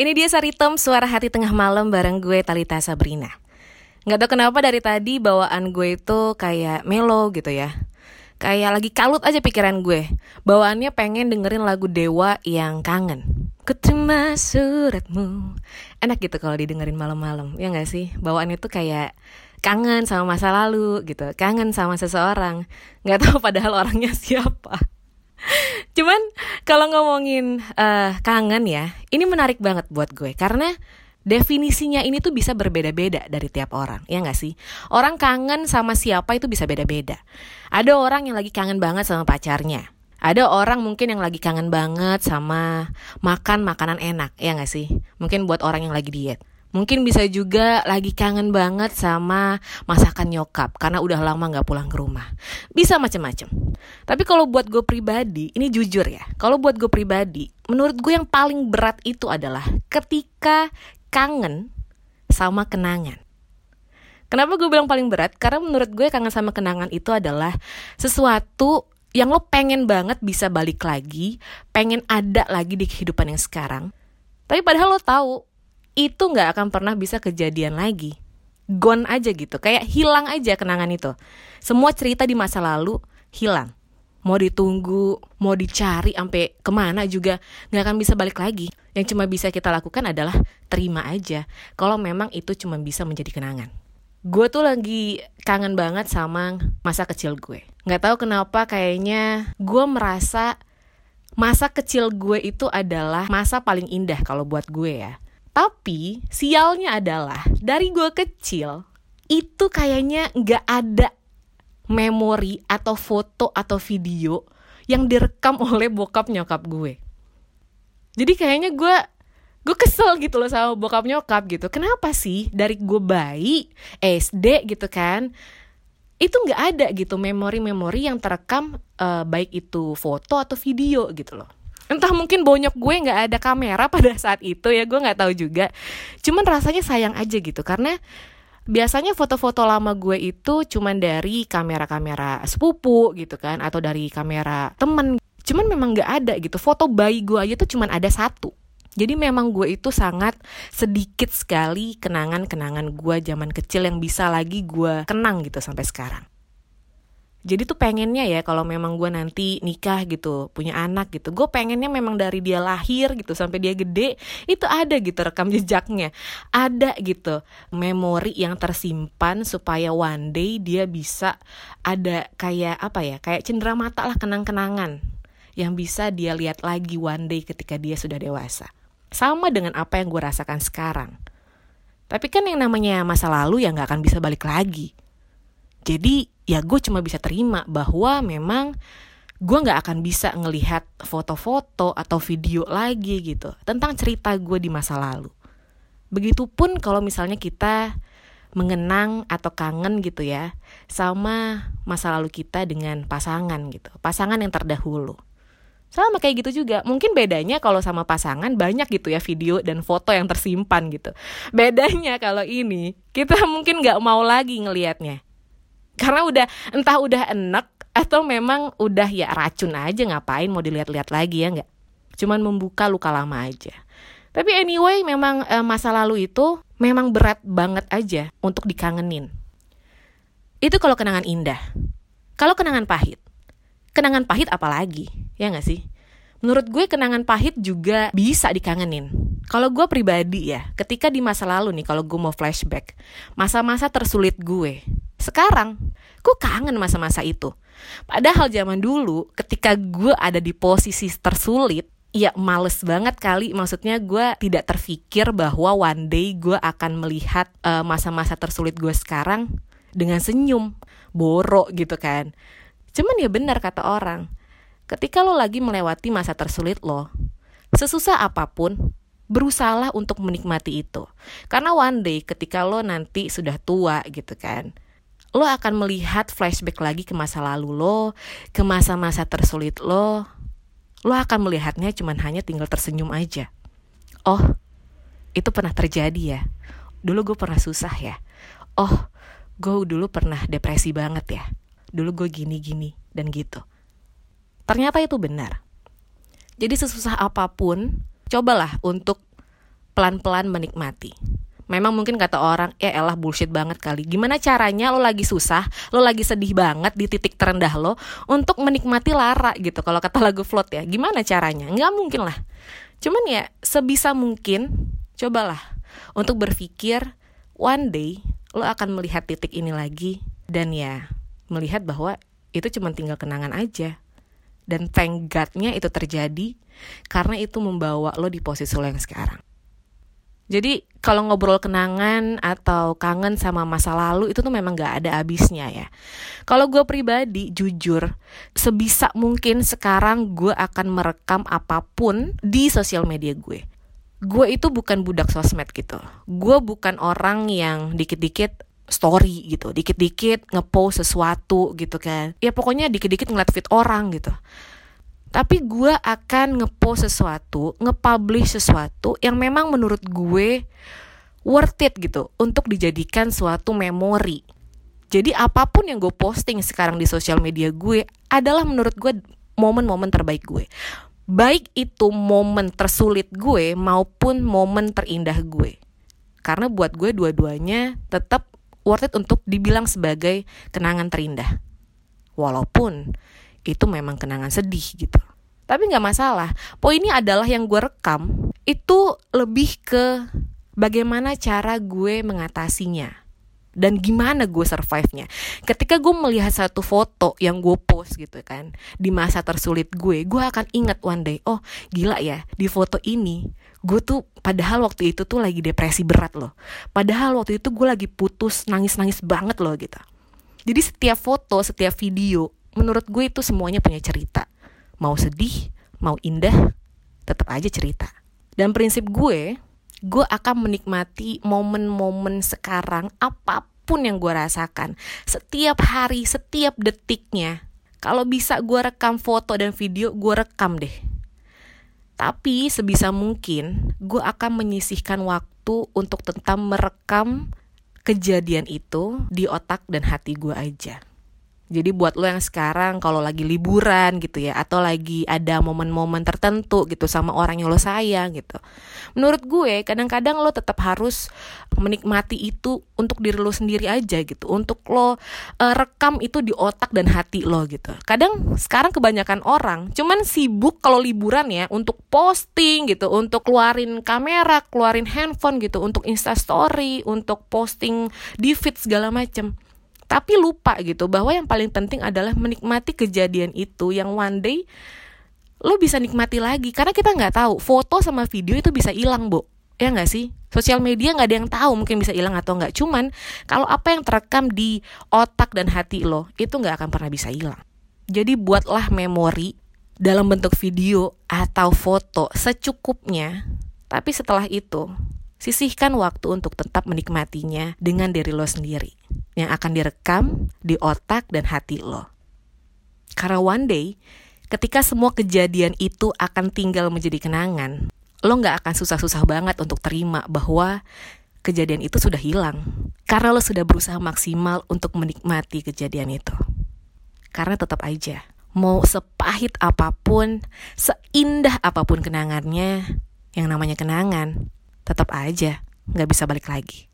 Ini dia Saritem, suara hati tengah malam bareng gue Talita Sabrina. Nggak tahu kenapa dari tadi bawaan gue itu kayak melo gitu ya. Kayak lagi kalut aja pikiran gue. Bawaannya pengen dengerin lagu Dewa yang kangen. Keterima suratmu. Enak gitu kalau didengerin malam-malam, ya nggak sih? Bawaannya tuh kayak kangen sama masa lalu gitu, kangen sama seseorang. Nggak tahu padahal orangnya siapa. Cuman kalau ngomongin uh, kangen ya, ini menarik banget buat gue karena definisinya ini tuh bisa berbeda-beda dari tiap orang, ya nggak sih? Orang kangen sama siapa itu bisa beda-beda. Ada orang yang lagi kangen banget sama pacarnya. Ada orang mungkin yang lagi kangen banget sama makan makanan enak, ya nggak sih? Mungkin buat orang yang lagi diet. Mungkin bisa juga lagi kangen banget sama masakan nyokap karena udah lama nggak pulang ke rumah. Bisa macem-macem. Tapi kalau buat gue pribadi, ini jujur ya. Kalau buat gue pribadi, menurut gue yang paling berat itu adalah ketika kangen sama kenangan. Kenapa gue bilang paling berat? Karena menurut gue kangen sama kenangan itu adalah sesuatu yang lo pengen banget bisa balik lagi, pengen ada lagi di kehidupan yang sekarang. Tapi padahal lo tahu itu nggak akan pernah bisa kejadian lagi. Gone aja gitu, kayak hilang aja kenangan itu. Semua cerita di masa lalu hilang. Mau ditunggu, mau dicari sampai ke mana juga nggak akan bisa balik lagi. Yang cuma bisa kita lakukan adalah terima aja. Kalau memang itu cuma bisa menjadi kenangan. Gue tuh lagi kangen banget sama masa kecil gue. Nggak tahu kenapa kayaknya gue merasa masa kecil gue itu adalah masa paling indah kalau buat gue ya tapi sialnya adalah dari gue kecil itu kayaknya nggak ada memori atau foto atau video yang direkam oleh bokap nyokap gue. Jadi kayaknya gue gue kesel gitu loh sama bokap nyokap gitu. Kenapa sih dari gue bayi SD gitu kan itu nggak ada gitu memori-memori yang terekam uh, baik itu foto atau video gitu loh entah mungkin bonyok gue nggak ada kamera pada saat itu ya gue nggak tahu juga. Cuman rasanya sayang aja gitu karena biasanya foto-foto lama gue itu cuman dari kamera-kamera sepupu gitu kan atau dari kamera temen. Cuman memang nggak ada gitu foto bayi gue aja tuh cuman ada satu. Jadi memang gue itu sangat sedikit sekali kenangan-kenangan gue zaman kecil yang bisa lagi gue kenang gitu sampai sekarang jadi tuh pengennya ya kalau memang gue nanti nikah gitu punya anak gitu gue pengennya memang dari dia lahir gitu sampai dia gede itu ada gitu rekam jejaknya. Ada gitu memori yang tersimpan supaya one day dia bisa ada kayak apa ya kayak cendera mata lah kenang-kenangan yang bisa dia lihat lagi one day ketika dia sudah dewasa. Sama dengan apa yang gue rasakan sekarang. Tapi kan yang namanya masa lalu ya nggak akan bisa balik lagi jadi ya gue cuma bisa terima bahwa memang gue nggak akan bisa ngelihat foto-foto atau video lagi gitu tentang cerita gue di masa lalu. Begitupun kalau misalnya kita mengenang atau kangen gitu ya sama masa lalu kita dengan pasangan gitu, pasangan yang terdahulu. Sama kayak gitu juga. Mungkin bedanya kalau sama pasangan banyak gitu ya video dan foto yang tersimpan gitu. Bedanya kalau ini kita mungkin nggak mau lagi ngelihatnya karena udah entah udah enak atau memang udah ya racun aja ngapain mau dilihat-lihat lagi ya nggak? Cuman membuka luka lama aja. Tapi anyway memang e, masa lalu itu memang berat banget aja untuk dikangenin. Itu kalau kenangan indah. Kalau kenangan pahit. Kenangan pahit apalagi ya nggak sih? Menurut gue kenangan pahit juga bisa dikangenin. Kalau gue pribadi ya ketika di masa lalu nih kalau gue mau flashback masa-masa tersulit gue sekarang, gue kangen masa-masa itu. Padahal zaman dulu, ketika gue ada di posisi tersulit, ya males banget kali. Maksudnya gue tidak terfikir bahwa one day gue akan melihat eh, masa-masa tersulit gue sekarang dengan senyum, borok gitu kan. Cuman ya benar kata orang, ketika lo lagi melewati masa tersulit lo, sesusah apa pun, berusahalah untuk menikmati itu. Karena one day ketika lo nanti sudah tua gitu kan, lo akan melihat flashback lagi ke masa lalu lo, ke masa-masa tersulit lo. Lo akan melihatnya cuman hanya tinggal tersenyum aja. Oh, itu pernah terjadi ya. Dulu gue pernah susah ya. Oh, gue dulu pernah depresi banget ya. Dulu gue gini-gini dan gitu. Ternyata itu benar. Jadi sesusah apa pun, cobalah untuk pelan-pelan menikmati. Memang mungkin kata orang, ya elah bullshit banget kali. Gimana caranya lo lagi susah, lo lagi sedih banget di titik terendah lo untuk menikmati Lara gitu. Kalau kata lagu Float ya, gimana caranya? Nggak mungkin lah. Cuman ya sebisa mungkin, cobalah untuk berpikir one day lo akan melihat titik ini lagi dan ya melihat bahwa itu cuma tinggal kenangan aja. Dan thank God-nya itu terjadi karena itu membawa lo di posisi lo yang sekarang. Jadi kalau ngobrol kenangan atau kangen sama masa lalu itu tuh memang gak ada habisnya ya. Kalau gue pribadi jujur sebisa mungkin sekarang gue akan merekam apa pun di sosial media gue. Gue itu bukan budak sosmed gitu. Gue bukan orang yang dikit-dikit story gitu, dikit-dikit ngepost sesuatu gitu kan. Ya pokoknya dikit-dikit ngeliat feed orang gitu tapi gue akan ngepost sesuatu, nge-publish sesuatu yang memang menurut gue worth it gitu untuk dijadikan suatu memori. Jadi apa pun yang gue posting sekarang di sosial media gue adalah menurut gue momen-momen terbaik gue. Baik itu momen tersulit gue maupun momen terindah gue. Karena buat gue dua-duanya tetap worth it untuk dibilang sebagai kenangan terindah. Walaupun itu memang kenangan sedih gitu. Tapi nggak masalah. Poinnya adalah yang gue rekam itu lebih ke bagaimana cara gue mengatasinya dan gimana gue survive-nya. Ketika gue melihat satu foto yang gue post gitu kan di masa tersulit gue, gue akan ingat one day, oh gila ya di foto ini gue tuh padahal waktu itu tuh lagi depresi berat loh. Padahal waktu itu gue lagi putus nangis-nangis banget loh gitu. Jadi setiap foto, setiap video menurut gue itu semuanya punya cerita. Mau sedih, mau indah, tetap aja cerita. Dan prinsip gue, gue akan menikmati momen-momen sekarang apa pun yang gue rasakan. Setiap hari, setiap detiknya. Kalau bisa gue rekam foto dan video, gue rekam deh. Tapi sebisa mungkin gue akan menyisihkan waktu untuk tetap merekam kejadian itu di otak dan hati gue aja. Jadi buat lo yang sekarang kalau lagi liburan gitu ya atau lagi ada momen-momen tertentu gitu sama orang yang lo sayang gitu. Menurut gue kadang-kadang lo tetap harus menikmati itu untuk diri lo sendiri aja gitu. Untuk lo uh, rekam itu di otak dan hati lo gitu. Kadang sekarang kebanyakan orang cuman sibuk kalau liburan ya untuk posting gitu, untuk keluarin kamera, keluarin handphone gitu, untuk Insta story, untuk posting di feed segala macem tapi lupa gitu bahwa yang paling penting adalah menikmati kejadian itu yang one day lo bisa nikmati lagi. Karena kita nggak tahu foto sama video itu bisa hilang bu ya nggak sih? Sosial media nggak ada yang tahu mungkin bisa hilang atau nggak. Cuman kalau apa yang terekam di otak dan hati lo itu nggak akan pernah bisa hilang. Jadi buatlah memori dalam bentuk video atau foto secukupnya. Tapi setelah itu sisihkan waktu untuk tetap menikmatinya dengan diri lo sendiri yang akan direkam di otak dan hati lo. Karena one day, ketika semua kejadian itu akan tinggal menjadi kenangan, lo nggak akan susah-susah banget untuk terima bahwa kejadian itu sudah hilang. Karena lo sudah berusaha maksimal untuk menikmati kejadian itu. Karena tetap aja, mau sepahit apa pun, seindah apa pun kenangannya, yang namanya kenangan, tetap aja nggak bisa balik lagi.